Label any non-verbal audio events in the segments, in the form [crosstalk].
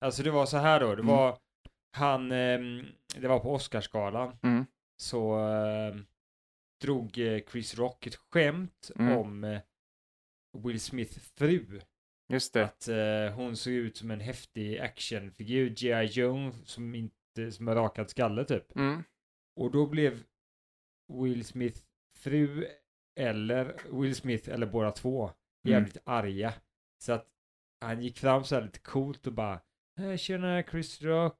Alltså det var så här då, det var han, ehm, det var på Oscarsgalan, Mm. så ehm, drog eh, Chris Rock ett skämt Mm. om eh, Will Smiths fru. Just det. Att eh, hon såg ut som en häftig actionfigur, G.I. Joe, som inte, som har rakat skalle typ. Mm. Och då blev Will Smith fru eller Will Smith eller båda två jävligt arga. Så att han gick fram så här lite coolt och bara "Eh, Tjena Chris Rock.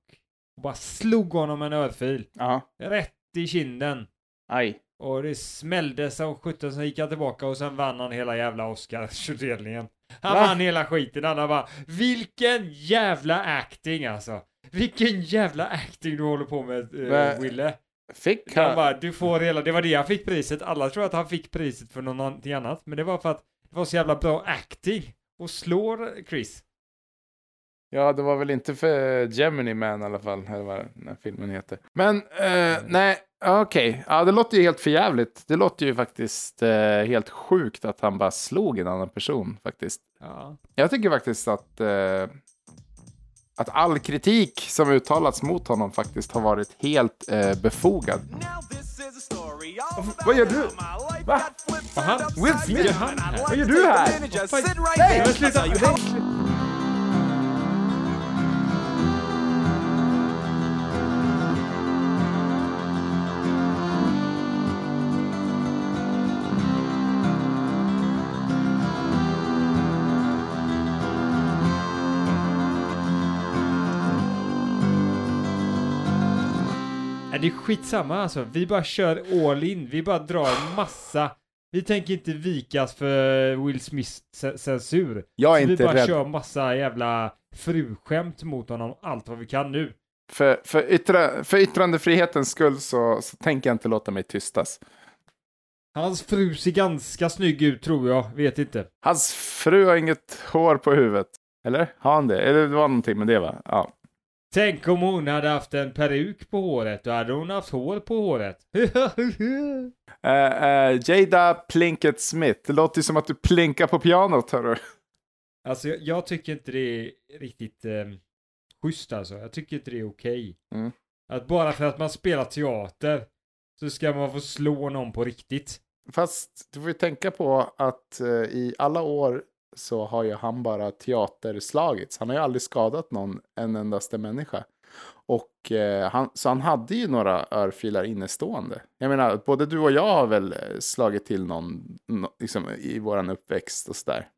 Och bara slog honom en örfil. Ja. Rätt i kinden. Aj. Och det smällde som sjutton, sen gick han tillbaka och sen vann han hela jävla Oscarsutdelningen. Han Va? vann hela skiten, han bara Vilken jävla acting alltså! Vilken jävla acting du håller på med, uh, Wille. Fick Han han... bara, du får hela, det var det han fick priset. Alla tror att han fick priset för någonting annat, men det var för att det var så jävla bra acting. Och slår Chris. Ja, det var väl inte för Gemini Man i alla fall, eller vad den här filmen heter. Men, eh, nej, okej. Ja, det låter ju helt förjävligt. Det låter ju faktiskt eh, helt sjukt att han bara slog en annan person, faktiskt. Ja. Jag tycker faktiskt att, eh, att all kritik som uttalats mot honom faktiskt har varit helt eh, befogad. Vad gör du? Va? Han, Will Smith? Vad gör du här? Nej, det är skitsamma alltså. Vi bara kör all in. Vi bara drar massa. Vi tänker inte vikas för Will Smiths ce- censur. Jag är Så vi inte bara rädd. kör massa jävla fruskämt mot honom, allt vad vi kan nu. För, för, yttra, för yttrandefrihetens skull så, så tänker jag inte låta mig tystas. Hans fru ser ganska snygg ut tror jag, vet inte. Hans fru har inget hår på huvudet. Eller? Har han det? Eller det var någonting med det va? Ja. Tänk om hon hade haft en peruk på håret, då hade hon haft hår på håret. [laughs] Eh, eh, Jada Plinkett Smith. Det låter ju som att du plinkar på pianot hörru. alltså jag, jag tycker inte det är riktigt eh, schysst alltså. Jag tycker inte det är okej. Mm. Att bara för att man spelar teater så ska man få slå någon på riktigt. Fast du får ju tänka på att eh, i alla år så har ju han bara teaterslagits. Han har ju aldrig skadat någon en endaste människa. Och eh, han, så han hade ju några örfilar innestående. Jag menar, både du och jag har väl eh, slagit till någon no, liksom, i våran uppväxt och sådär.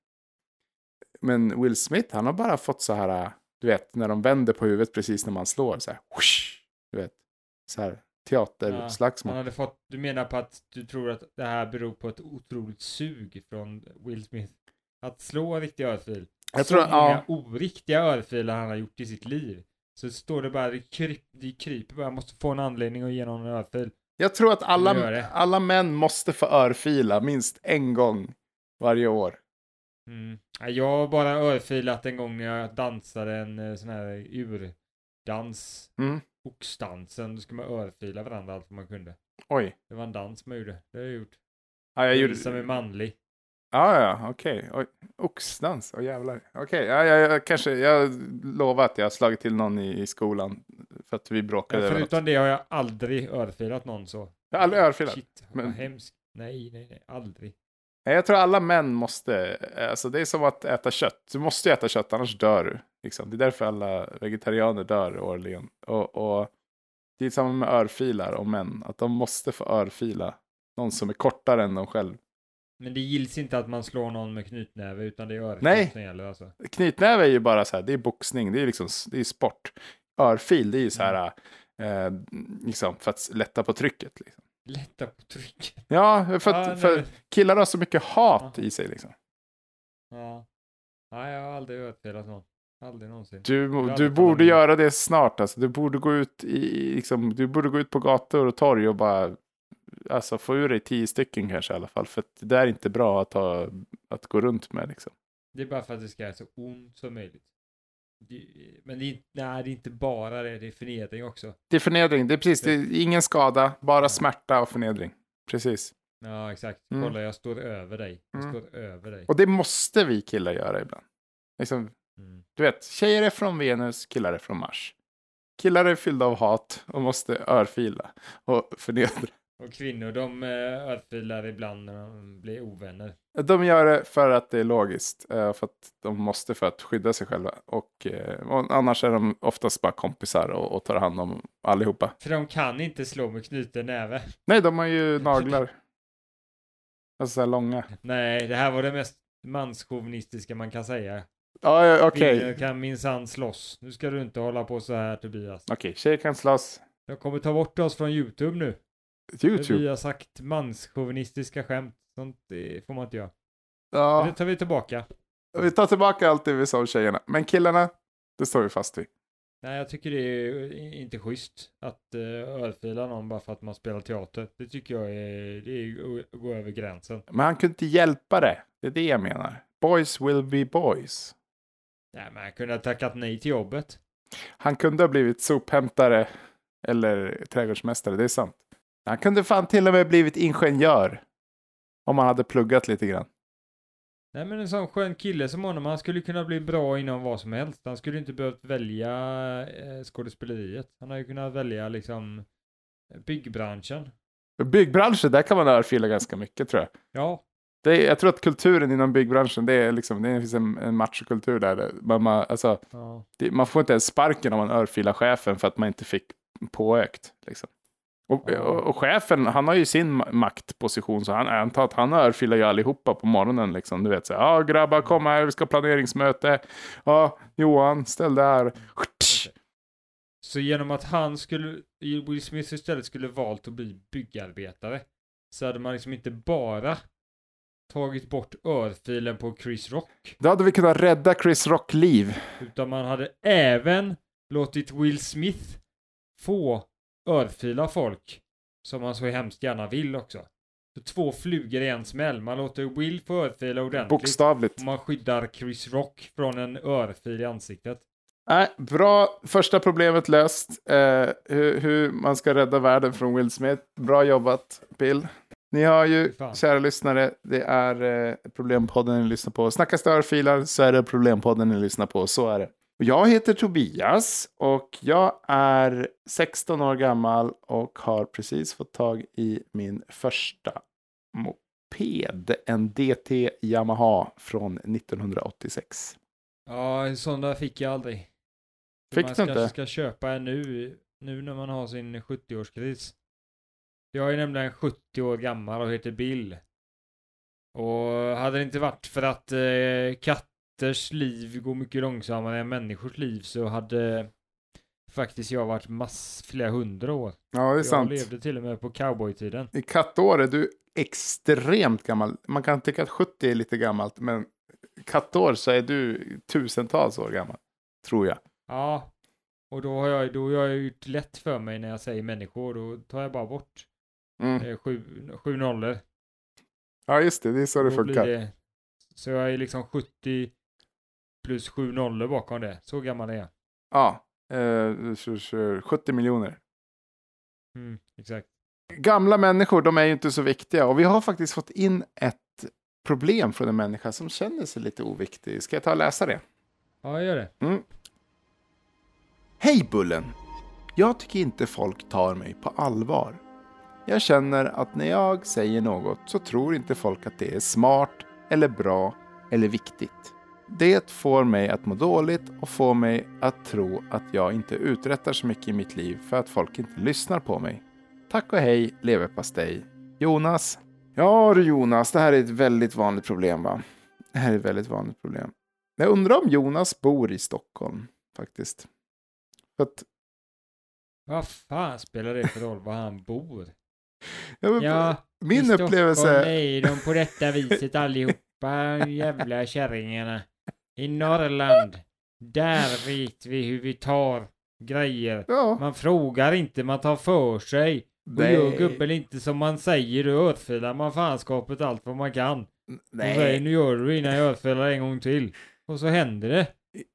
Men Will Smith, han har bara fått så här, eh, du vet, när de vänder på huvudet precis när man slår, så här, whoosh, du vet, så här, teaterslagsmål. Han hade fått, du menar på att du tror att det här beror på ett otroligt sug från Will Smith? Att slå en riktig örfil. Jag så tror- många ja. oriktiga örfilar han har gjort i sitt liv. Så står det bara, det, kryp, det kryper bara, jag måste få en anledning att ge någon en örfil. Jag tror att alla, alla män måste få örfila minst en gång varje år. Mm. Ja, Jag har bara örfilat en gång när jag dansade en eh, sån här urdans. Mm. Oxdansen, då ska man örfila varandra allt vad man kunde. Oj. Det var en dans man gjorde, det har jag gjort. Ja, jag gjorde... Visa mig manlig. Ja, ja, okej. Oj. Oxdans, åh jävlar. Okej, ja, ja, jag kanske, jag lovar att jag har slagit till någon i, i skolan för att vi bråkade. Ja, något. förutom det har jag aldrig örfilat någon så. Jag har aldrig örfilat. Shit, men- vad hemskt. Nej, nej, nej, aldrig. Nej, Jag tror alla män måste, alltså det är som att äta kött. Du måste ju äta kött, annars dör du. Liksom. Det är därför alla vegetarianer dör årligen. Och, och det är samma med örfilar och män, att de måste få örfila någon som är kortare än de själv. Men det gills inte att man slår någon med knytnäve utan det är örfil Nej. som gäller alltså. Knytnäve är ju bara så här, det är boxning, det är liksom, det är sport. Örfil, det är ju så här, eh, liksom för att lätta på trycket. Liksom. Lätta på trycket. Ja, för, att, Ja, för killar har så mycket hat Ja. i sig liksom. Ja. Nej, jag har aldrig örfilat någon. Aldrig någonsin. Du, du borde göra det snart. Alltså. Du, borde gå ut i, liksom, du borde gå ut på gator och torg och bara alltså, få ur dig tio stycken kanske i alla fall. För att det är inte bra att, ha, att gå runt med. Liksom. Det är bara för att det ska göra så ont som möjligt. Det, men det är, inte- nej, det är inte bara det, det är förnedring också. Det är förnedring. Det är precis, det är ingen skada, bara smärta och förnedring. Precis. Ja, exakt. Mm. Kolla, jag står över dig. Jag Mm. står över dig. Och det måste vi killar göra ibland. Liksom, Mm. Du vet, tjejer är från Venus, killar är från Mars. Killar är fyllda av hat och måste örfila och förnedra. Och kvinnor, de eh, örfilar ibland när de blir ovänner. De gör det för att det är logiskt, eh, för att de måste för att skydda sig själva. Och, eh, och annars är de oftast bara kompisar och, och tar hand om allihopa. För de kan inte slå med knuten näve. Nej, de har ju [laughs] naglar. Alltså så här långa. Nej, det här var det mest manschauvinistiska man kan säga. Ja, ja, okej. Kvinnor kan minsann slåss. Nu ska du inte hålla på så här Tobias. Okej, tjejer kan slåss. Jag kommer ta bort oss från YouTube nu. YouTube. Vi har sagt manschauvinistiska skämt. Sånt får man inte göra. Ja, Det tar vi tillbaka. vi tar tillbaka allt det vi sa om tjejerna. Men killarna, det står vi fast vid. Nej, jag tycker det är inte schysst att uh, örfila någon bara för att man spelar teater. Det tycker jag är, det är att gå över gränsen. Men han kunde inte hjälpa det. Det är det jag menar. Boys will be boys. Nej, men jag kunde ha tackat nej till jobbet. Han kunde ha blivit sophämtare eller trädgårdsmästare, det är sant. Han kunde fan till och med blivit ingenjör. Om han hade pluggat lite grann. Nej, men en sån skön kille som honom, han skulle kunna bli bra inom vad som helst. Han skulle inte behövt välja eh, skådespeleriet. Han har ju kunnat välja liksom byggbranschen. Byggbranschen, där kan man örfila ganska mycket tror jag. Ja, Det är, jag tror att kulturen inom byggbranschen, det är liksom, det finns en, en machokultur där. Man, man, alltså, ja. det, man får inte ens sparken om man örfilar chefen för att man inte fick påökt. Liksom. Och, och, och chefen, han har ju sin ma- maktposition, så han antar att han örfilar ju allihopa på morgonen. Liksom. Du vet, så här, ja grabbar kom här, vi ska ha planeringsmöte. Ja, Johan, ställ där. Så genom att han skulle, Will Smith istället skulle valt att bli byggarbetare, så hade man liksom inte bara tagit bort örfilen på Chris Rock, Då hade vi kunnat rädda Chris Rock liv. utan man hade även låtit Will Smith få örfila folk, som han så hemskt gärna vill också. Så två flugor i en smäll. Man låter Will få örfila ordentligt. Bokstavligt. och man skyddar Chris Rock från en örfil i ansiktet. Nej, bra. Första problemet löst. Eh, hur, hur man ska rädda världen från Will Smith. Bra jobbat, Bill. Ni har ju, Fan. kära lyssnare, det är eh, Problempodden ni lyssnar på. Snacka störfilar så är det Problempodden ni lyssnar på. Så är det. Jag heter Tobias och jag är 16 år gammal och har precis fått tag i min första moped. En DT Yamaha från 1986. Ja, en sån där fick jag aldrig. Fick man du inte? kanske ska köpa en nu, nu när man har sin 70-årskris. Jag är nämligen 70 år gammal och heter Bill. Och hade det inte varit för att eh, katters liv går mycket långsammare än människors liv så hade faktiskt jag varit mass flera hundra år. Ja, det är Jag sant. levde till och med på cowboytiden. I kattår är du extremt gammal. Man kan tycka att 70 är lite gammalt, men kattår så är du tusentals år gammal. Tror jag. Ja, och då har jag, då har jag gjort lätt för mig när jag säger människor. Då tar jag bara bort Mm. eh, sju, sju nollor. Ja, just det. Det är så det Då funkar. det, så jag är liksom 70 plus 7 nollor bakom det. Så gammal är jag. Ja, eh, så- så 70 miljoner. Mm, exakt. Gamla människor, de är ju inte så viktiga. Och vi har faktiskt fått in ett problem från en människa som känner sig lite oviktig. Ska jag ta och läsa det? Ja, gör det. Mm. Hej Bullen! Jag tycker inte folk tar mig på allvar. Jag känner att när jag säger något så tror inte folk att det är smart eller bra eller viktigt. Det får mig att må dåligt och får mig att tro att jag inte uträttar så mycket i mitt liv för att folk inte lyssnar på mig. Tack och hej leverpastej. Jonas. Ja du Jonas, det här är ett väldigt vanligt problem va? Det här är ett väldigt vanligt problem. Jag undrar om Jonas bor i Stockholm faktiskt. För att, Vad fan spelar det för roll var han bor? ja, men Ja, min i Stockholm upplevelse... är de på detta viset allihopa, jävla kärringarna. I Norrland, där vet vi hur vi tar grejer. Ja, Man frågar inte, man tar för sig. Och Nej. gör gubben inte som man säger, då örfilar man fanskapet allt vad man kan. Och säger nej. nu gör du innan jag örfilar en gång till. Och så händer det.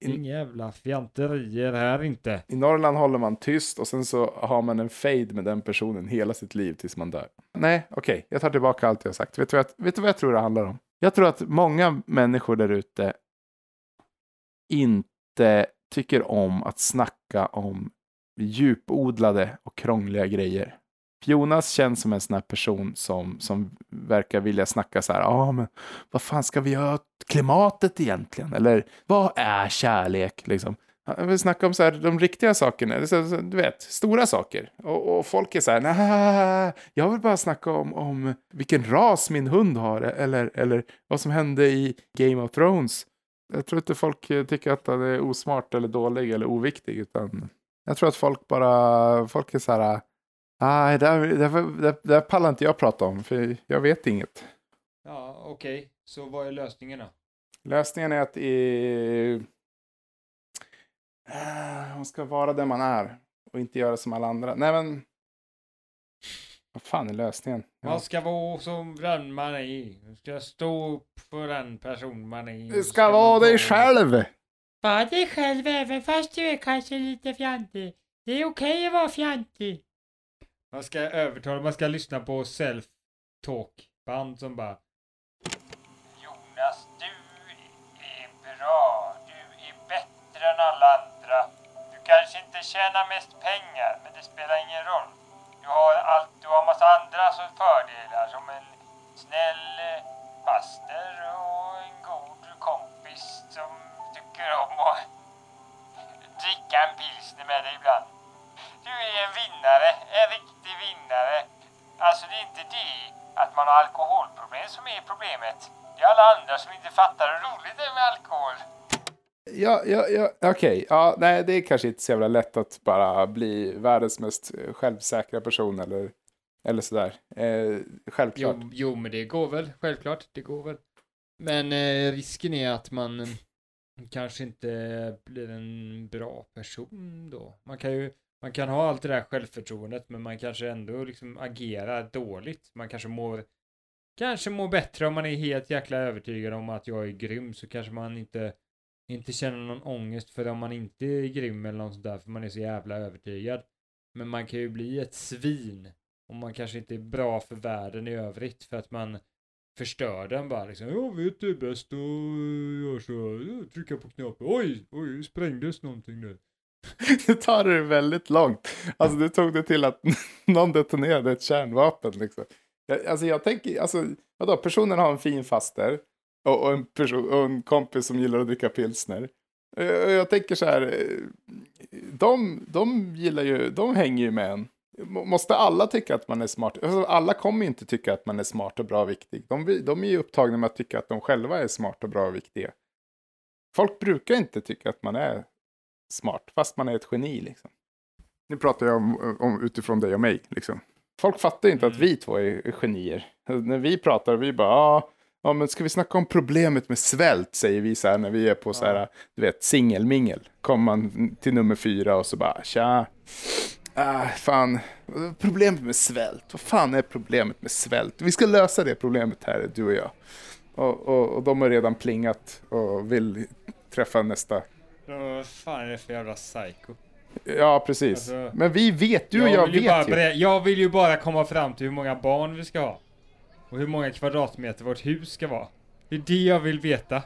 Inga jävla fjanterier här inte. I Norrland håller man tyst och sen så har man en fade med den personen hela sitt liv tills man dör. Nej, okej, jag tar tillbaka allt jag har sagt. Vet du, vad jag, vet du vad jag tror det handlar om? Jag tror att många människor där ute inte tycker om att snacka om djupodlade och krångliga grejer. Jonas känns som en sån här person som, som verkar vilja snacka så här, ja ah, men vad fan ska vi göra åt klimatet egentligen? Eller vad är kärlek liksom? Han vill snacka om så här, de riktiga sakerna, du vet, stora saker. Och, och folk är så här, nej, jag vill bara snacka om, om vilken ras min hund har, eller, eller vad som hände i Game of Thrones. Jag tror inte folk tycker att han är osmart eller dålig eller oviktig, utan jag tror att folk bara, folk är så här, nej, det, det, det pallar inte jag prata om, för jag vet inget. Ja, okej. Okay. Så vad är lösningen då? Lösningen är att i Eh, man ska vara den man är och inte göra som alla andra. Nej men. Vad fan är lösningen? Ja. Man ska vara som den man är. Man ska stå upp för den person man är. Du ska, ska vara dig själv. Var dig själv även fast du är kanske lite fjantig. Det är okej okay att vara fjantig. Man ska övertala, man ska lyssna på self-talk band som bara Jonas, du är bra. Du är bättre än alla andra kanske inte tjänar mest pengar, men det spelar ingen roll. Du har, allt, du har massa andra fördelar som en snäll eh, faster och en god kompis som tycker om att [laughs] dricka en pilsner med dig ibland. Du är en vinnare, en riktig vinnare. Alltså det är inte det att man har alkoholproblem som är problemet. Det är alla andra som inte fattar hur roligt det är med alkohol. Ja, ja, ja okej. Okay. Ja, nej, det är kanske inte så jävla lätt att bara bli världens mest självsäkra person eller, eller sådär. Eh, självklart. Jo, jo, men det går väl. Självklart, det går väl. Men eh, risken är att man kanske inte blir en bra person då. Man kan ju man kan ha allt det där självförtroendet men man kanske ändå liksom agerar dåligt. Man kanske mår kanske mår bättre om man är helt jäkla övertygad om att jag är grym så kanske man inte inte känna någon ångest för om man inte är grym eller något sånt där för man är så jävla övertygad. Men man kan ju bli ett svin om man kanske inte är bra för världen i övrigt för att man förstör den bara liksom. Jag vet det är bäst och eh, gör så. Trycka på knappen. Oj, oj, sprängdes någonting nu. [laughs] Nu tar det väldigt långt. Alltså du tog det till att [laughs] någon detonerade ett kärnvapen liksom. Alltså jag tänker, alltså vadå, personen har en fin faster och, och, en person, och en kompis som gillar att dricka pilsner. Eh, jag tänker så här, eh, de, de gillar ju, de hänger ju med en. Måste alla tycka att man är smart? Alltså, alla kommer ju inte tycka att man är smart och bra och viktig. De, de är ju upptagna med att tycka att de själva är smarta och bra och viktiga. Folk brukar inte tycka att man är smart, fast man är ett geni liksom. Nu pratar jag om, om utifrån dig och mig liksom. Folk fattar inte mm. att vi två är, är genier. När vi pratar, vi bara, ah, Ja, men ska vi snacka om problemet med svält, säger vi så här när vi är på så här, du vet, singelmingel. Kommer man till nummer fyra och så bara, tja. Ah, fan, problemet med svält. Vad fan är problemet med svält? Vi ska lösa det problemet här, du och jag. Och, och, och de har redan plingat och vill träffa nästa. Vad fan är det för jävla psycho? Ja, precis. Alltså, Men vi vet, du och jag, vet ju. Jag vill ju bara komma fram till hur många barn vi ska ha. Och hur många kvadratmeter vårt hus ska vara. Det är det jag vill veta.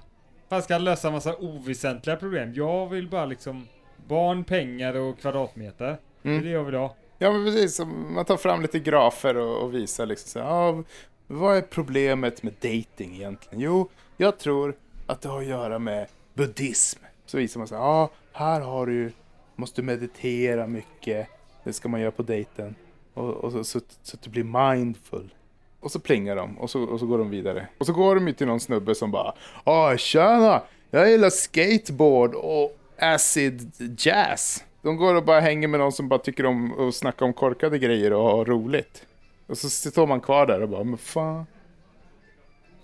Fan ska lösa en massa oväsentliga problem. Jag vill bara liksom barn, pengar och kvadratmeter. Mm. Det är mm. det jag vill ha. Ja men precis, man tar fram lite grafer och, och visar liksom så ja, vad är problemet med dating egentligen? Jo, jag tror att det har att göra med buddhism. Så visar man så ja, här har du, måste meditera mycket, det ska man göra på dejten. Och, och så, så, så att du blir mindful. Och så plingar de och så, och så går de vidare. Och så går de ju till någon snubbe som bara Åh, tjena! Jag gillar skateboard och acid jazz. De går och bara hänger med någon som bara tycker om att snacka om korkade grejer och ha roligt. Och så står man kvar där och bara, men fan.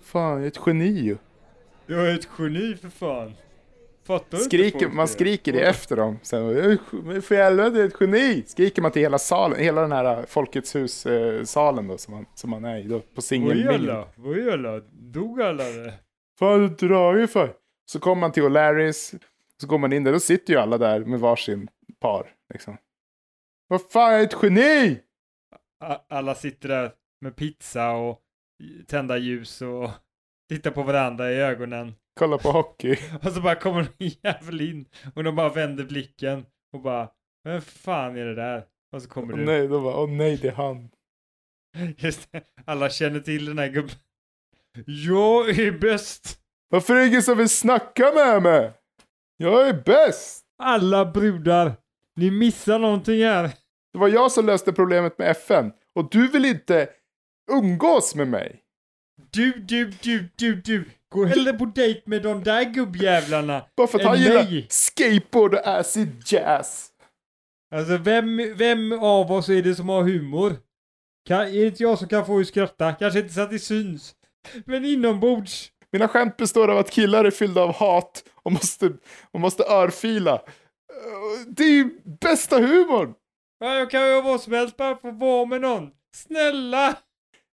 Fan, jag är ett geni ju. Jag är ett geni för fan. Skriker, man skriker det efter dem. Sen, för helvete, ett geni! Skriker man till hela salen, hela den här Folkets hus-salen då, som man, som man är i då, på singelmingel. Vad alla? Dog alla det? Har du dragit för? Så kommer man till O'Larrys, så går man in där, då sitter ju alla där med varsin par. Liksom. Vad fan, jag är ett geni! Alla sitter där med pizza och tända ljus och tittar på varandra i ögonen. Kolla på hockey. [laughs] Och så bara kommer en jävel in och de bara vänder blicken och bara Vem fan är det där? Och så kommer Åh du. nej, de bara, åh nej, det är han. [laughs] Just det. Alla känner till den här gubben. Jag är bäst! Varför är det ingen som vill snacka med mig? Jag är bäst! Alla brudar! Ni missar någonting här. Det var jag som löste problemet med FN. Och du vill inte umgås med mig. Du, du, du, du, du. Gå hellre på dejt med de där gubbjävlarna. Bara för att han gillar skateboard och acid jazz. Alltså vem, vem av oss är det som har humor? Kan, är det inte jag som kan få er skratta? Kanske inte så att det syns. Men inombords. Mina skämt består av att killar är fyllda av hat och måste, och måste örfila. Det är ju bästa humorn! Ja, jag kan ju vad som helst bara få vara med någon. Snälla!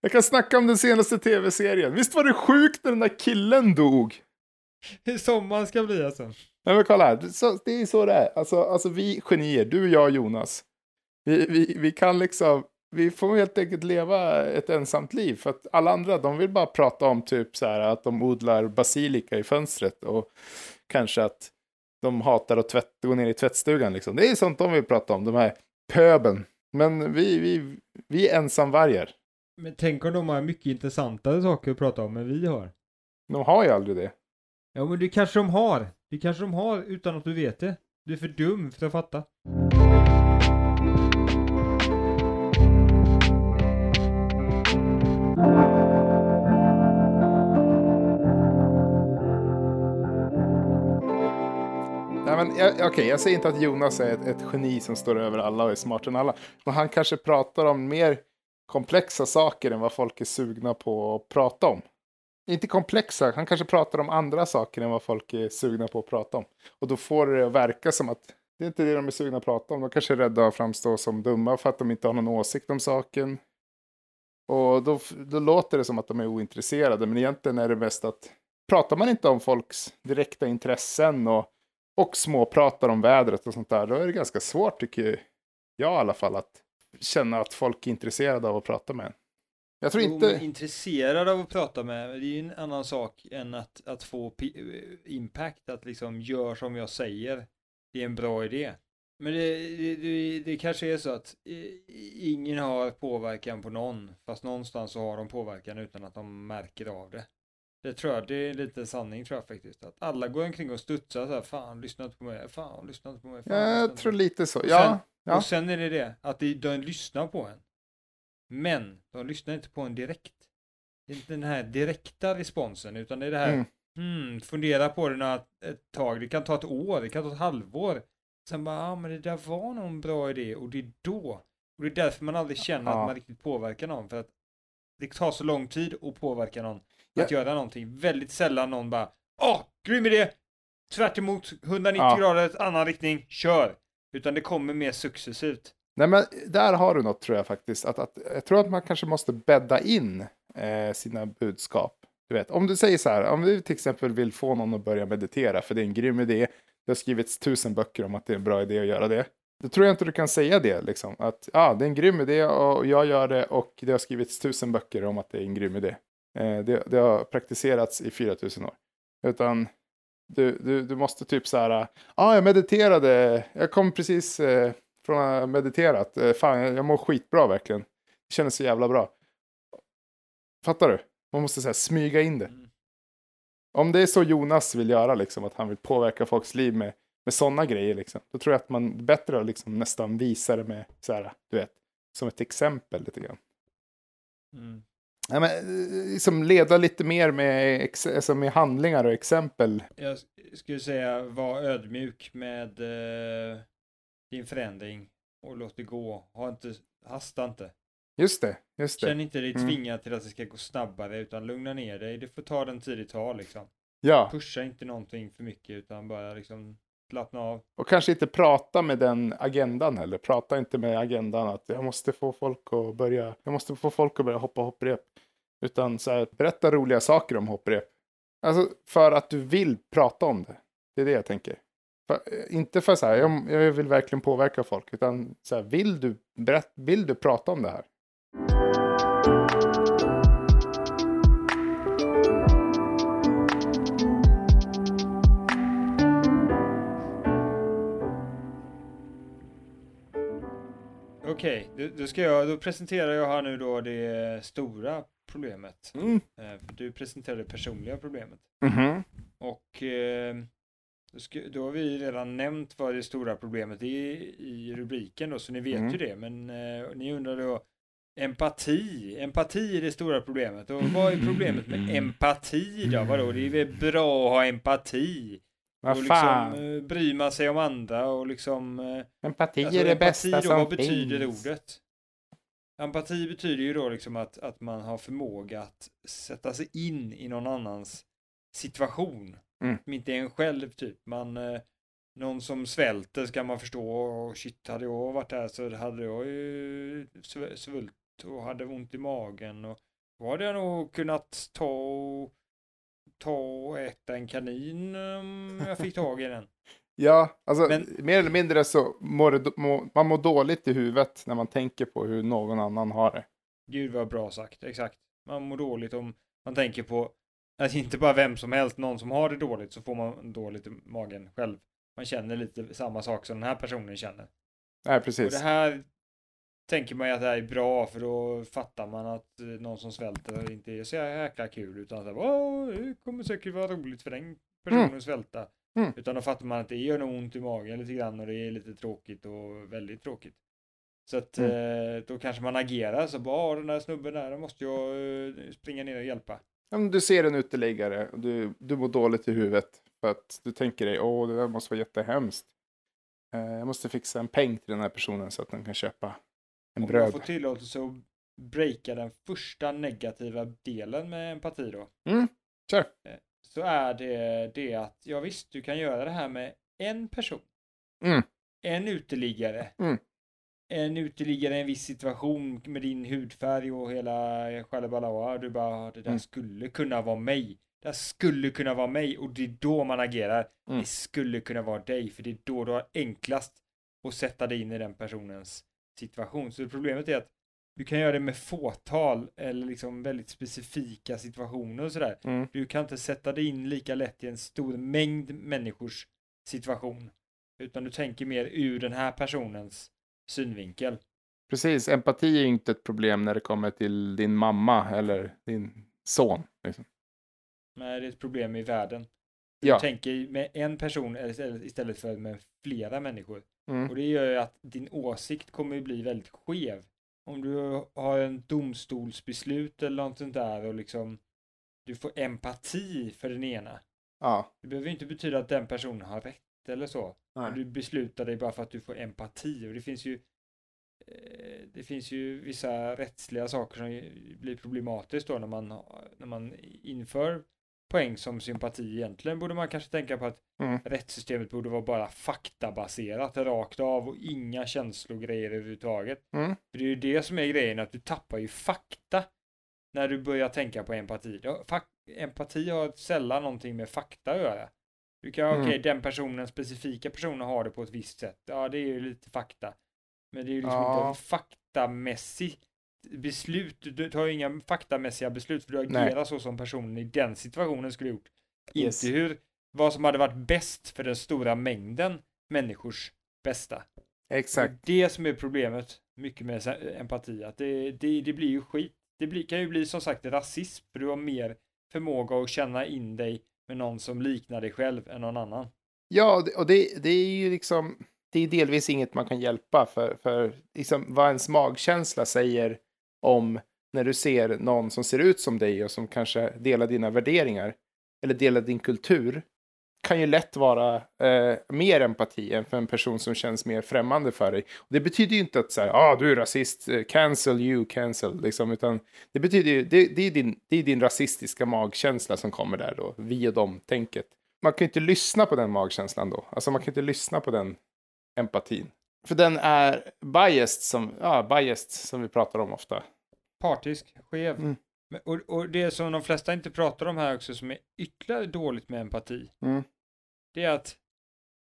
Jag kan snacka om den senaste tv-serien. Visst var det sjukt när den där killen dog? Hur sommaren ska bli alltså. Nej men kolla här, så, det är så det är. Alltså, alltså vi genier, du, jag och Jonas. Vi, vi, vi kan liksom, vi får helt enkelt leva ett ensamt liv. För att alla andra, de vill bara prata om typ så här att de odlar basilika i fönstret. Och kanske att de hatar att tvätt, gå ner i tvättstugan liksom. Det är sånt de vill prata om, de här pöben. Men vi, vi, vi är ensamvargar. Men tänk om de har mycket intressantare saker att prata om än vi har. De har ju aldrig det. Ja, men det kanske de har. Det kanske de har utan att du vet det. Du är för dum för att fatta. Nej, men, jag- Okej, jag säger inte att Jonas är ett, ett geni som står över alla och är smartare än alla. Men han kanske pratar om mer komplexa saker än vad folk är sugna på att prata om. Inte komplexa, han kanske pratar om andra saker än vad folk är sugna på att prata om. Och då får det att verka som att det är inte det de är sugna att prata om. De kanske är rädda att framstå som dumma för att de inte har någon åsikt om saken. Och då, då låter det som att de är ointresserade, men egentligen är det mest att pratar man inte om folks direkta intressen och och småpratar om vädret och sånt där, då är det ganska svårt tycker jag i alla fall att känna att folk är intresserade av att prata med en. Jag tror Jo, inte... men intresserad av att prata med, det är ju en annan sak än att, att få pi- impact, att liksom gör som jag säger. Det är en bra idé. Men det, det, det, det kanske är så att eh, ingen har påverkan på någon, fast någonstans så har de påverkan utan att de märker av det. Det tror jag, det är lite sanning tror jag faktiskt. Att alla går omkring och studsar så här, fan lyssna inte på mig, fan lyssna inte på mig. Fan, Jag tror på mig." lite så. Ja, sen- ja. Och sen är det det, att de, lyssnar på en. Men de lyssnar inte på en direkt. Det är inte den här direkta responsen, utan det är det här, Mm. hmm, fundera på det några, ett tag, det kan ta ett år, det kan ta ett halvår. Sen bara, ja ah, men det där var nog en bra idé, och det är då. Och det är därför man aldrig känner Ja. att man riktigt påverkar någon, för att det tar så lång tid att påverka någon Ja. att göra någonting. Väldigt sällan någon bara, åh, grym idé! Tvärt emot 190 Ja. grader, annan riktning, kör! Utan det kommer mer successivt. Nej, men där har du något tror jag faktiskt. Att, att, jag tror att man kanske måste bädda in eh, sina budskap. Du vet, om du säger så här, om du till exempel vill få någon att börja meditera, för det är en grym idé, det har skrivits tusen böcker om att det är en bra idé att göra det. Då tror jag inte du kan säga det, liksom. Att ja, det är en grym idé och jag gör det och det har skrivits tusen böcker om att det är en grym idé. Eh, det, det har praktiserats i 4000 år. Utan du, du, du måste typ så här, ja, ah, jag mediterade, jag kom precis eh, från att ha mediterat. Eh, fan, jag, jag mår skitbra verkligen. Det känns så jävla bra. Fattar du? Man måste så här, smyga in det. Mm. Om det är så Jonas vill göra, liksom, att han vill påverka folks liv med, med sådana grejer, liksom, då tror jag att man bättre liksom, nästan visa det med, så här, du vet, som ett exempel lite grann. Mm. Ja, men, liksom leda lite mer med, alltså med handlingar och exempel. Jag skulle säga var ödmjuk med eh, din förändring och låt det gå. Ha inte, hasta inte. Just det, just det. Känn inte dig Mm. tvingad till att det ska gå snabbare utan lugna ner dig. Det får ta den tid det tar liksom. Ja, Pusha inte någonting för mycket utan bara liksom slappna av. och kanske inte prata med den agendan heller. Prata inte med agendan att jag måste få folk att börja, jag måste få folk att börja hoppa hopprep. Utan så här, berätta roliga saker om hopprep. Alltså för att du vill prata om det. Det är det jag tänker. För, eh, inte för så här, jag, jag vill verkligen påverka folk, utan så här, vill du, berätt, vill du prata om det här? Okej, då, då, ska jag, då presenterar jag här nu då det stora problemet. Mm. Eh, Du presenterade det personliga problemet. Mhm. Och eh, då, ska, då har vi redan nämnt vad det stora problemet är i rubriken då, så ni vet Mm. ju det. Men eh, ni undrar då empati. Empati är det stora problemet. Och vad är problemet med [clears throat] empati då? Vadå, det är väl bra att ha empati? Vad och fan. liksom eh, bryr man sig om andra och liksom eh, Empati Alltså, är det empati bästa då, som vad betyder finns. ordet? Empati betyder ju då liksom att, att man har förmåga att sätta sig in i någon annans situation. Mm. Som inte är en själv typ. Man, eh, någon som svälter ska man förstå. Och shit, hade jag varit där så hade jag ju sv- svult och hade ont i magen. Och då hade jag nog kunnat ta och, ta och äta en kanin om jag fick tag i den. [laughs] Ja, alltså Men- mer eller mindre så mår det, må, man mår dåligt i huvudet när man tänker på hur någon annan har det. Gud vad bra sagt, exakt. Man mår dåligt om man tänker på att inte bara vem som helst, någon som har det dåligt så får man dåligt i magen själv. Man känner lite samma sak som den här personen känner. Nej, Och precis. det här tänker man ju att det här är bra för då fattar man att eh, någon som svälter inte är så jäkla kul utan Åh, det kommer säkert vara roligt för den personen att svälta. Mm. Utan då fattar man att det gör nog ont i magen lite grann och det är lite tråkigt och väldigt tråkigt. Så att Mm. eh, då kanske man agerar så bara, "Ah, den där snubben där, då måste jag eh, springa ner och hjälpa. Om du ser en uteliggare och du, du mår dåligt i huvudet för att du tänker dig, åh, det där måste vara jättehemskt. Eh, jag måste fixa en peng till den här personen så att den kan köpa en jag bröd. får tillåtelse att breaka den första negativa delen med empati då. Mm, kör. så är det det att ja visst, du kan göra det här med en person. Mm. En uteliggare. Mm. En uteliggare i en viss situation med din hudfärg och hela shalabalawa. Du bara, det där Mm. skulle kunna vara mig. Det här skulle kunna vara mig och det är då man agerar. Mm. Det skulle kunna vara dig, för det är då du har enklast att sätta dig in i den personens situation. Så problemet är att du kan göra det med fåtal eller liksom väldigt specifika situationer och sådär. Mm. Du kan inte sätta dig in lika lätt i en stor mängd människors situation. Utan du tänker mer ur den här personens synvinkel. Precis, empati är ju inte ett problem när det kommer till din mamma eller din son. Liksom. Men det är ett problem i världen. Ja. Du tänker med en person istället för med flera människor. Mm. Och det gör ju att din åsikt kommer bli väldigt skev. Om du har en domstolsbeslut eller något sånt där och liksom du får empati för den ena. Ja. Det behöver ju inte betyda att den personen har rätt eller så. Nej. Du beslutar dig bara för att du får empati och det finns ju eh, det finns ju vissa rättsliga saker som blir problematiskt då när man, när man inför poäng som sympati. Egentligen borde man kanske tänka på att Mm. rättssystemet borde vara bara faktabaserat rakt av och inga känslogrejer överhuvudtaget. Mm. För det är ju det som är grejen, att du tappar ju fakta när du börjar tänka på empati. Empati har sällan någonting med fakta att göra. Du kan, Mm. okej, den personen, specifika personen har det på ett visst sätt. Ja, det är ju lite fakta. Men det är ju liksom Ja. inte faktamässigt beslut. Du tar ju inga faktamässiga beslut för du Nej. agerar så som personen i den situationen skulle gjort. Yes. Inte hur, vad som hade varit bäst för den stora mängden människors bästa. Exakt. Och det som är problemet mycket med empati, att det, det, det blir ju skit. Det blir, kan ju bli som sagt rasism, för du har mer förmåga att känna in dig med någon som liknar dig själv än någon annan. Ja, och det, det är ju liksom, det är delvis inget man kan hjälpa för, för liksom vad ens magkänsla säger om när du ser någon som ser ut som dig och som kanske delar dina värderingar eller delar din kultur kan ju lätt vara eh, mer empati än för en person som känns mer främmande för dig. Och det betyder ju inte att så här, ah, du är rasist, eh, cancel you, cancel, liksom, utan det betyder ju, det, det, är din, det är din rasistiska magkänsla som kommer där då, vi och dem-tänket. Man kan ju inte lyssna på den magkänslan då, alltså man kan inte lyssna på den empatin. För den är biased som, ja, biased som vi pratar om ofta. Partisk, skev. Mm. Och, och det som de flesta inte pratar om här också som är ytterligare dåligt med empati, Mm. det är att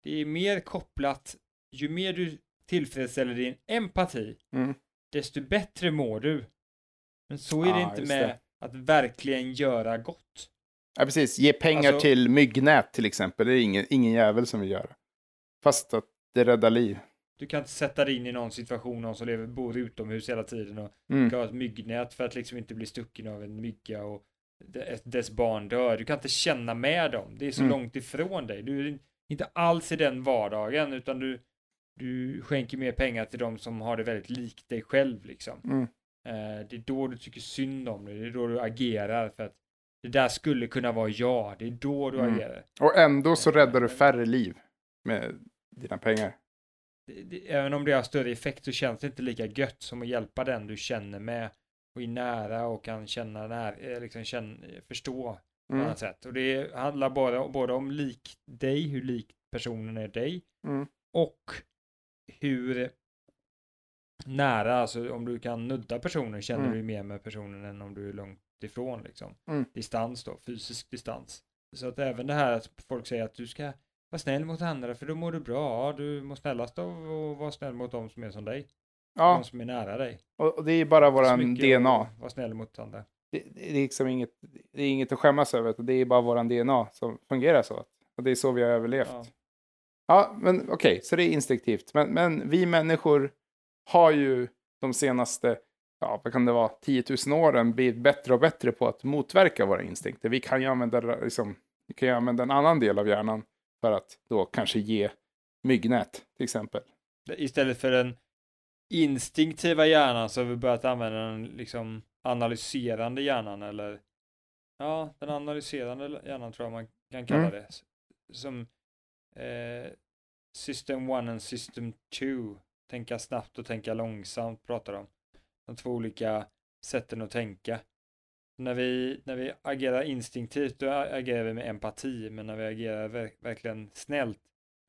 det är mer kopplat, ju mer du tillfredsställer din empati, Mm. desto bättre mår du. Men så är det Ja, inte med det. att verkligen göra gott. Ja, precis. Ge pengar Alltså- till myggnät till exempel. Det är ingen, ingen jävel som vill göra. Fast att det räddar liv. Du kan inte sätta dig in i någon situation, någon som lever, bor utomhus hela tiden och Mm. ska ha ett myggnät för att liksom inte bli stucken av en mygga och de- dess barn dör. Du kan inte känna med dem. Det är så Mm. långt ifrån dig. Du är inte alls i den vardagen utan du, du skänker mer pengar till de som har det väldigt likt dig själv liksom. Mm. Eh, det är då du tycker synd om det. Det är då du agerar för att det där skulle kunna vara jag. Det är då du Mm. agerar. Och ändå så räddar du färre liv med dina pengar. Även om det har större effekt så känns det inte lika gött som att hjälpa den du känner med och är nära och kan känna när, eh, liksom känna, förstå på Mm. annat sätt. Och det handlar bara, både om lik dig, hur lik personen är dig Mm. och hur nära, alltså om du kan nudda personen känner Mm. du mer med personen än om du är långt ifrån liksom. Mm. Distans då, fysisk distans. Så att även det här att folk säger att du ska vara snäll mot andra för då mår du bra. Du mår snällast av att vara snäll mot de som är som dig. Ja, De som är nära dig. och och det är bara våran DNA. Vara snäll mot andra. Det, det är liksom inget, det är inget att skämmas över. Det är bara våran DNA som fungerar så. Och det är så vi har överlevt. Ja. Ja, men okej, så det är instinktivt. Men, men vi människor har ju de senaste, ja, vad kan det vara, 10 000 åren blivit bättre och bättre på att motverka våra instinkter. Vi kan ju använda, liksom, vi kan ju använda en annan del av hjärnan för att då kanske ge myggnät, till exempel. Istället för den instinktiva hjärnan så har vi börjat använda den liksom analyserande hjärnan eller ja, den analyserande hjärnan tror jag man kan kalla Mm. det. Som eh, System 1 och System 2. Tänka snabbt och tänka långsamt pratar de. De två olika sätten att tänka. När vi, när vi agerar instinktivt då agerar vi med empati men när vi agerar ver- verkligen snällt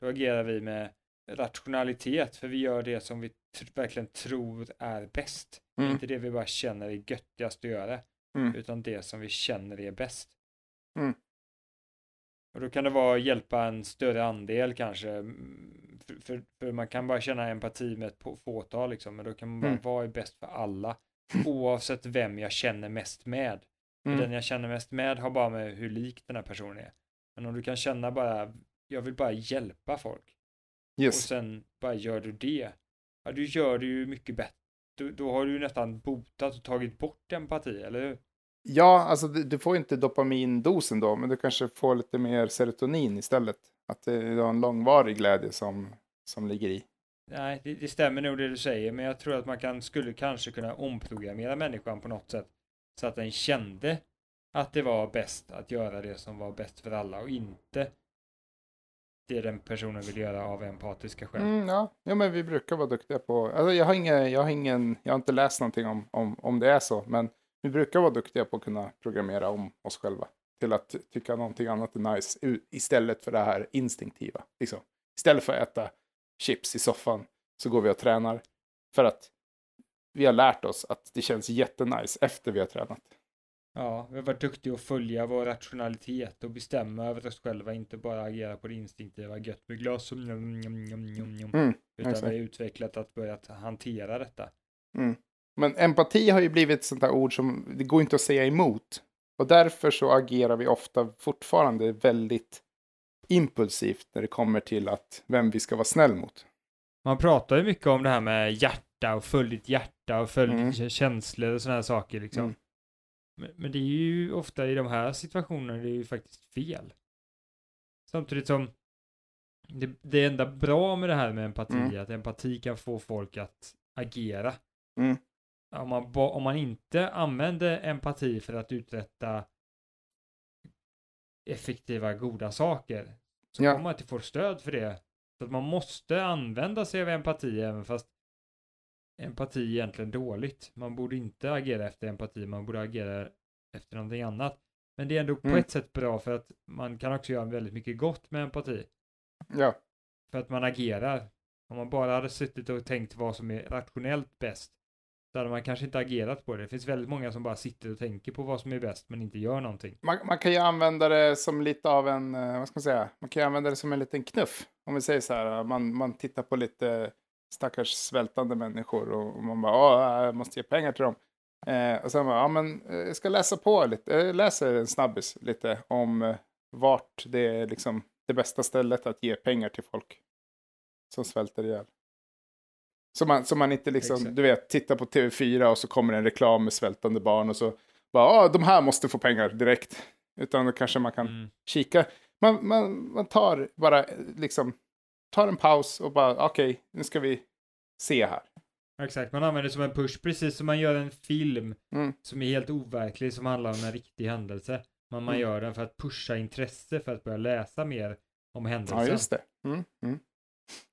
då agerar vi med rationalitet för vi gör det som vi verkligen tror är bäst. Mm. Inte det vi bara känner är göttigast att göra Mm. utan det som vi känner är bäst. Mm. Och då kan det vara att hjälpa en större andel kanske. För, för, för man kan bara känna empati med ett fåtal liksom, men då kan man bara, Mm. vad är bäst för alla? Oavsett vem jag känner mest med. Mm. Den jag känner mest med har bara med hur lik den här personen är. Men om du kan känna bara, jag vill bara hjälpa folk. Och Yes. sen bara gör du det. Ja, du gör det ju mycket bättre. Då, då har du ju nästan botat och tagit bort empati, eller hur? Ja, alltså du, du får inte dopamindosen då, men du kanske får lite mer serotonin istället. Att det är en långvarig glädje som, som ligger i. Nej, det, det stämmer nog det du säger, men jag tror att man kan, skulle kanske kunna omprogrammera människan på något sätt. Så att den kände att det var bäst att göra det som var bäst för alla och inte det den personen vill göra av empatiska skäl. Mm, ja. ja, men vi brukar vara duktiga på... Alltså, jag, har ingen, jag, har ingen, jag har inte läst någonting om, om, om det är så, men vi brukar vara duktiga på att kunna programmera om oss själva till att tycka någonting annat är nice istället för det här instinktiva. Liksom. Istället för att äta chips i soffan så går vi och tränar för att vi har lärt oss att det känns jättenice efter vi har tränat. Ja, vi har varit duktiga att följa vår rationalitet och bestämma över oss själva, inte bara agera på det instinktiva, gött med glas och njom, njom, njom, njom, njom. Mm, Utan exakt. vi har utvecklat att börja hantera detta. Men empati har ju blivit ett sånt där ord som det går inte att säga emot. Och därför så agerar vi ofta fortfarande väldigt impulsivt när det kommer till att vem vi ska vara snäll mot. Man pratar ju mycket om det här med hjärta och följ ditt hjärta och följ Mm. känslor och sådana här saker liksom. Mm. Men, men det är ju ofta i de här situationerna det är ju faktiskt fel. Samtidigt som det, det enda bra med det här med empati Mm. är att empati kan få folk att agera. Mm. Om, man, om man inte använder empati för att uträtta effektiva, goda saker så Ja. kommer man inte få stöd för det. Så att man måste använda sig av empati även fast empati är egentligen dåligt. Man borde inte agera efter empati, man borde agera efter någonting annat. Men det är ändå på Mm. ett sätt bra för att man kan också göra väldigt mycket gott med empati. Ja, För att man agerar. Om man bara hade suttit och tänkt vad som är rationellt bäst så hade man kanske inte agerat på det. Det finns väldigt många som bara sitter och tänker på vad som är bäst men inte gör någonting. man, man kan ju använda det som lite av en, eh, vad ska man säga, man kan ju använda det som en liten knuff. Om vi säger så här, eh, man, man tittar på lite stackars svältande människor och man bara, åh, eh, jag måste ge pengar till dem. Eh, och sen bara, ja men jag ska läsa på lite, jag läser en snabbis lite om vart det är liksom det bästa stället att ge pengar till folk som svälter ihjäl. Så man, så man inte liksom, Exakt. du vet, tittar på TV4 och så kommer en reklam med svältande barn och så bara, ah, de här måste få pengar direkt. Utan då kanske man kan Mm. kika. Man, man, man tar bara liksom, tar en paus och bara, okej, nu ska vi se här. Exakt, man använder det som en push, precis som man gör en film Mm. som är helt overklig, som handlar om en riktig händelse. Men man Mm. gör den för att pusha intresse för att börja läsa mer om händelsen. Ja, just det. Mm, mm.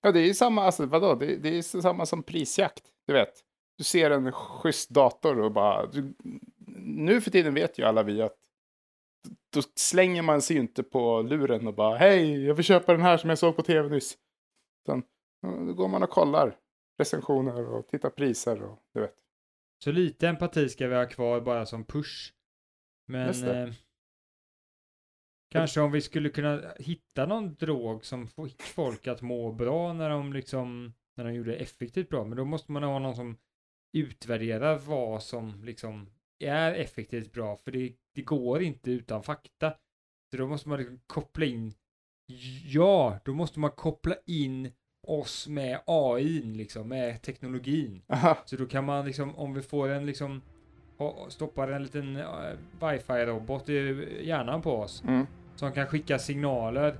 Ja, det är ju samma, alltså vadå, det, det är samma som prisjakt, du vet. Du ser en schysst dator och bara, du, nu för tiden vet ju alla vi att då slänger man sig ju inte på luren och bara, hej, jag vill köpa den här som jag såg på tv nyss. Utan, då går man och kollar recensioner och tittar priser och du vet. Så lite empati ska vi ha kvar bara som push. Men eh, kanske om vi skulle kunna hitta någon drog som fick folk att må bra när de liksom, när de gjorde effektivt bra. Men då måste man ha någon som utvärderar vad som liksom är effektivt bra. För det, det går inte utan fakta. Så då måste man liksom koppla in, ja, då måste man koppla in oss med AI, liksom, med teknologin. Aha, Så då kan man liksom, om vi får en liksom, stoppar en liten uh, wifi-robot i hjärnan på oss, mm, som kan skicka signaler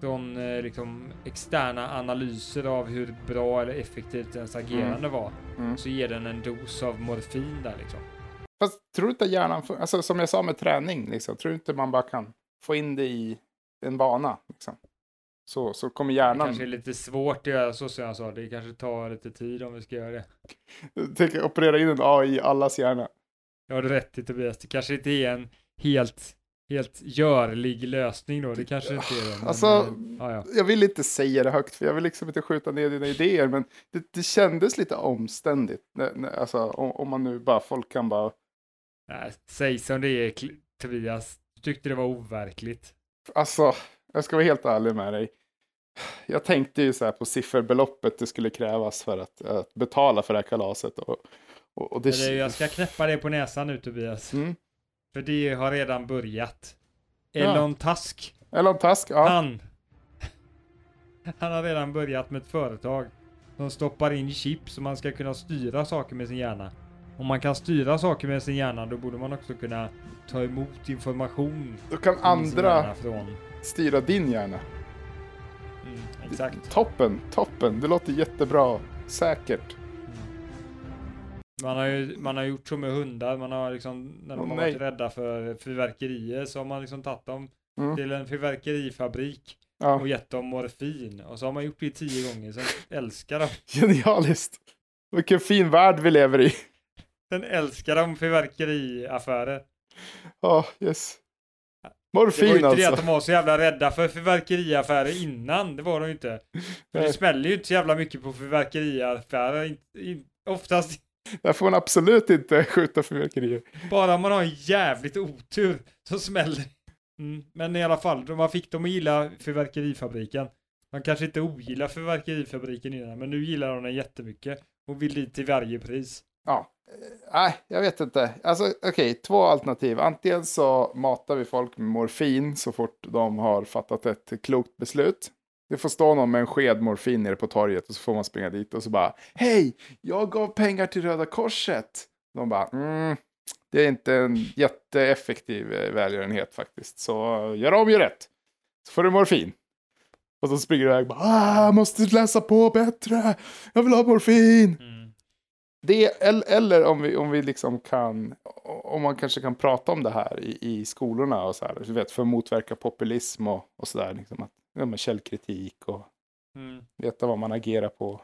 från eh, liksom externa analyser av hur bra eller effektivt ens agerande var, mm. så ger den en dos av morfin där liksom. Fast tror du inte hjärnan, alltså som jag sa med träning, liksom, tror du inte man bara kan få in det i en vana? Liksom? Så, så kommer Det hjärnan... kanske är lite svårt att göra så som jag sa, det kanske tar lite tid om vi ska göra det. [laughs] Tänk operera in en AI i allas hjärna. Jag har rätt i Tobias, det kanske inte är en helt, helt görlig lösning då, det kanske inte är det. Men, Alltså, eh, ja, ja. jag vill inte säga det högt, för jag vill liksom inte skjuta ner dina idéer, men det, det kändes lite omständigt. Alltså, om, om man nu bara, folk kan bara... Nej, säg som det är, Tobias. Du tyckte det var overkligt. Alltså, jag ska vara helt ärlig med dig. Jag tänkte ju så här på sifferbeloppet det skulle krävas för att, att betala för det här kalaset. Och, och, och det... Eller jag ska knäppa det på näsan nu Tobias. Mm. För det har redan börjat. Ja. Elon Tusk, Elon Tusk, ja. han. [laughs] Han har redan börjat med ett företag som stoppar in chip så man ska kunna styra saker med sin hjärna. Om man kan styra saker med sin hjärna då borde man också kunna ta emot information Då kan andra från. styra din hjärna. Mm, exakt. Toppen, toppen. Det låter jättebra. Säkert. Man har ju man har gjort så med hundar, man har liksom, när de Åh, har nej. varit rädda för fyrverkerier så har man liksom tagit dem Mm. till en fyrverkerifabrik Ja, och gett dem morfin. Och så har man gjort det tio gånger, sen älskar de. [laughs] genialiskt. Vilken fin värld vi lever i. Sen älskar de fyrverkeriaffärer. Ja, yes. Det var ju Morfin inte det alltså. att de var så jävla rädda för fyrverkeriaffärer innan, det var de ju inte. [laughs] För det smäller ju inte så jävla mycket på fyrverkeriaffärer. Oftast Där får man absolut inte skjuta fyrverkerier. Bara man har en jävligt otur så smäller mm. Men i alla fall, man fick dem att gilla fyrverkerifabriken. Man kanske inte ogillar fyrverkerifabriken innan, men nu gillar de den jättemycket och vill dit till varje pris. Ja. Nej, jag vet inte. Alltså, okej, två alternativ. Antingen så matar vi folk med morfin så fort de har fattat ett klokt beslut. Det får stå någon med en sked morfin nere på torget och så får man springa dit och så bara Hej, jag gav pengar till Röda Korset. De bara mm, det är inte en jätteeffektiv eh, välgörenhet faktiskt. Så gör om, gör rätt. Så får du morfin. Och så springer du iväg bara ah, måste läsa på bättre. Jag vill ha morfin. Mm. Det, eller eller om vi, om vi liksom kan, om man kanske kan prata om det här i, i skolorna och så här, du vet, för att motverka populism och, och så där, liksom att, ja, men källkritik och Mm. veta vad man agerar på.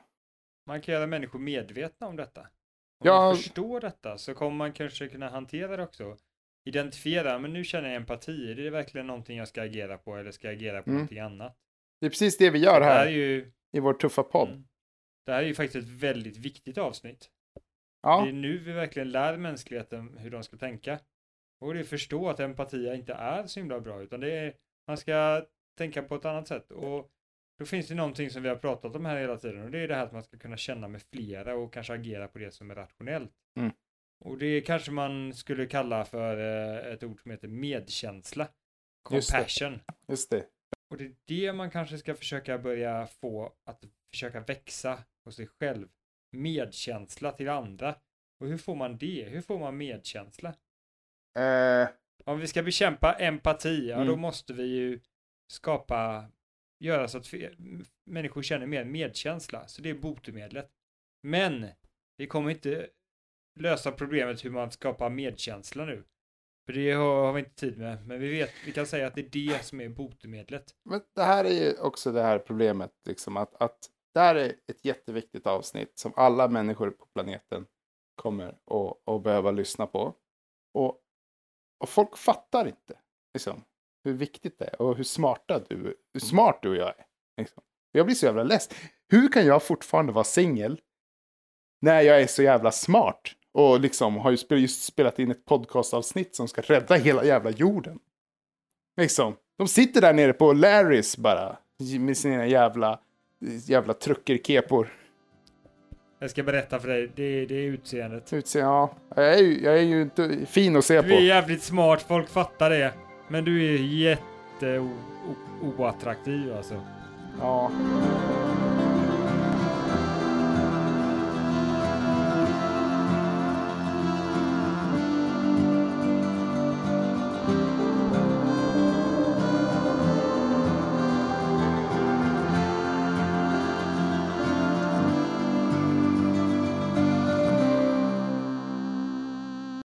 Man kan göra människor medvetna om detta. Om Ja. man förstår detta så kommer man kanske kunna hantera det också. Identifiera, men nu känner jag empati. Är det verkligen någonting jag ska agera på eller ska jag agera på Mm. någonting annat? Det är precis det vi gör det här är här ju i vår tuffa podd. Mm. Det här är ju faktiskt ett väldigt viktigt avsnitt. Ja, Det är nu vi verkligen lär mänskligheten hur de ska tänka. Och det är förstå att empati inte är så himla bra, utan det är, man ska tänka på ett annat sätt. Och då finns det någonting som vi har pratat om här hela tiden och det är det här att man ska kunna känna med flera och kanske agera på det som är rationellt. Mm. Och det kanske man skulle kalla för eh, ett ord som heter medkänsla. Just det. Compassion. just det. Och det är det man kanske ska försöka börja få att försöka växa hos sig själv. medkänsla till andra. Och hur får man det? Hur får man medkänsla? Eh, Om vi ska bekämpa empati, ja då Mm. måste vi ju skapa, göra så att människor känner mer medkänsla. Så det är botemedlet. Men vi kommer inte lösa problemet hur man skapar medkänsla nu. För det har, har vi inte tid med. Men vi vet, vi kan säga att det är det som är botemedlet. Men det här är ju också det här problemet, liksom att, att det här är ett jätteviktigt avsnitt som alla människor på planeten kommer att, att behöva lyssna på. Och, och folk fattar inte liksom, hur viktigt det är och hur smarta du, hur smart du och jag är. Liksom. Jag blir så jävla less. Hur kan jag fortfarande vara singel när jag är så jävla smart? Och liksom har ju just spelat in ett podcastavsnitt som ska rädda hela jävla jorden. Liksom. De sitter där nere på Larrys bara. Med sina jävla, jävla truckerkepor. Jag ska berätta för dig, det, det är utseendet. Utse, ja. Jag är, ju, jag är ju inte fin att se Du är på. jävligt smart, folk fattar det. Men du är jätte oattraktiv alltså. Ja.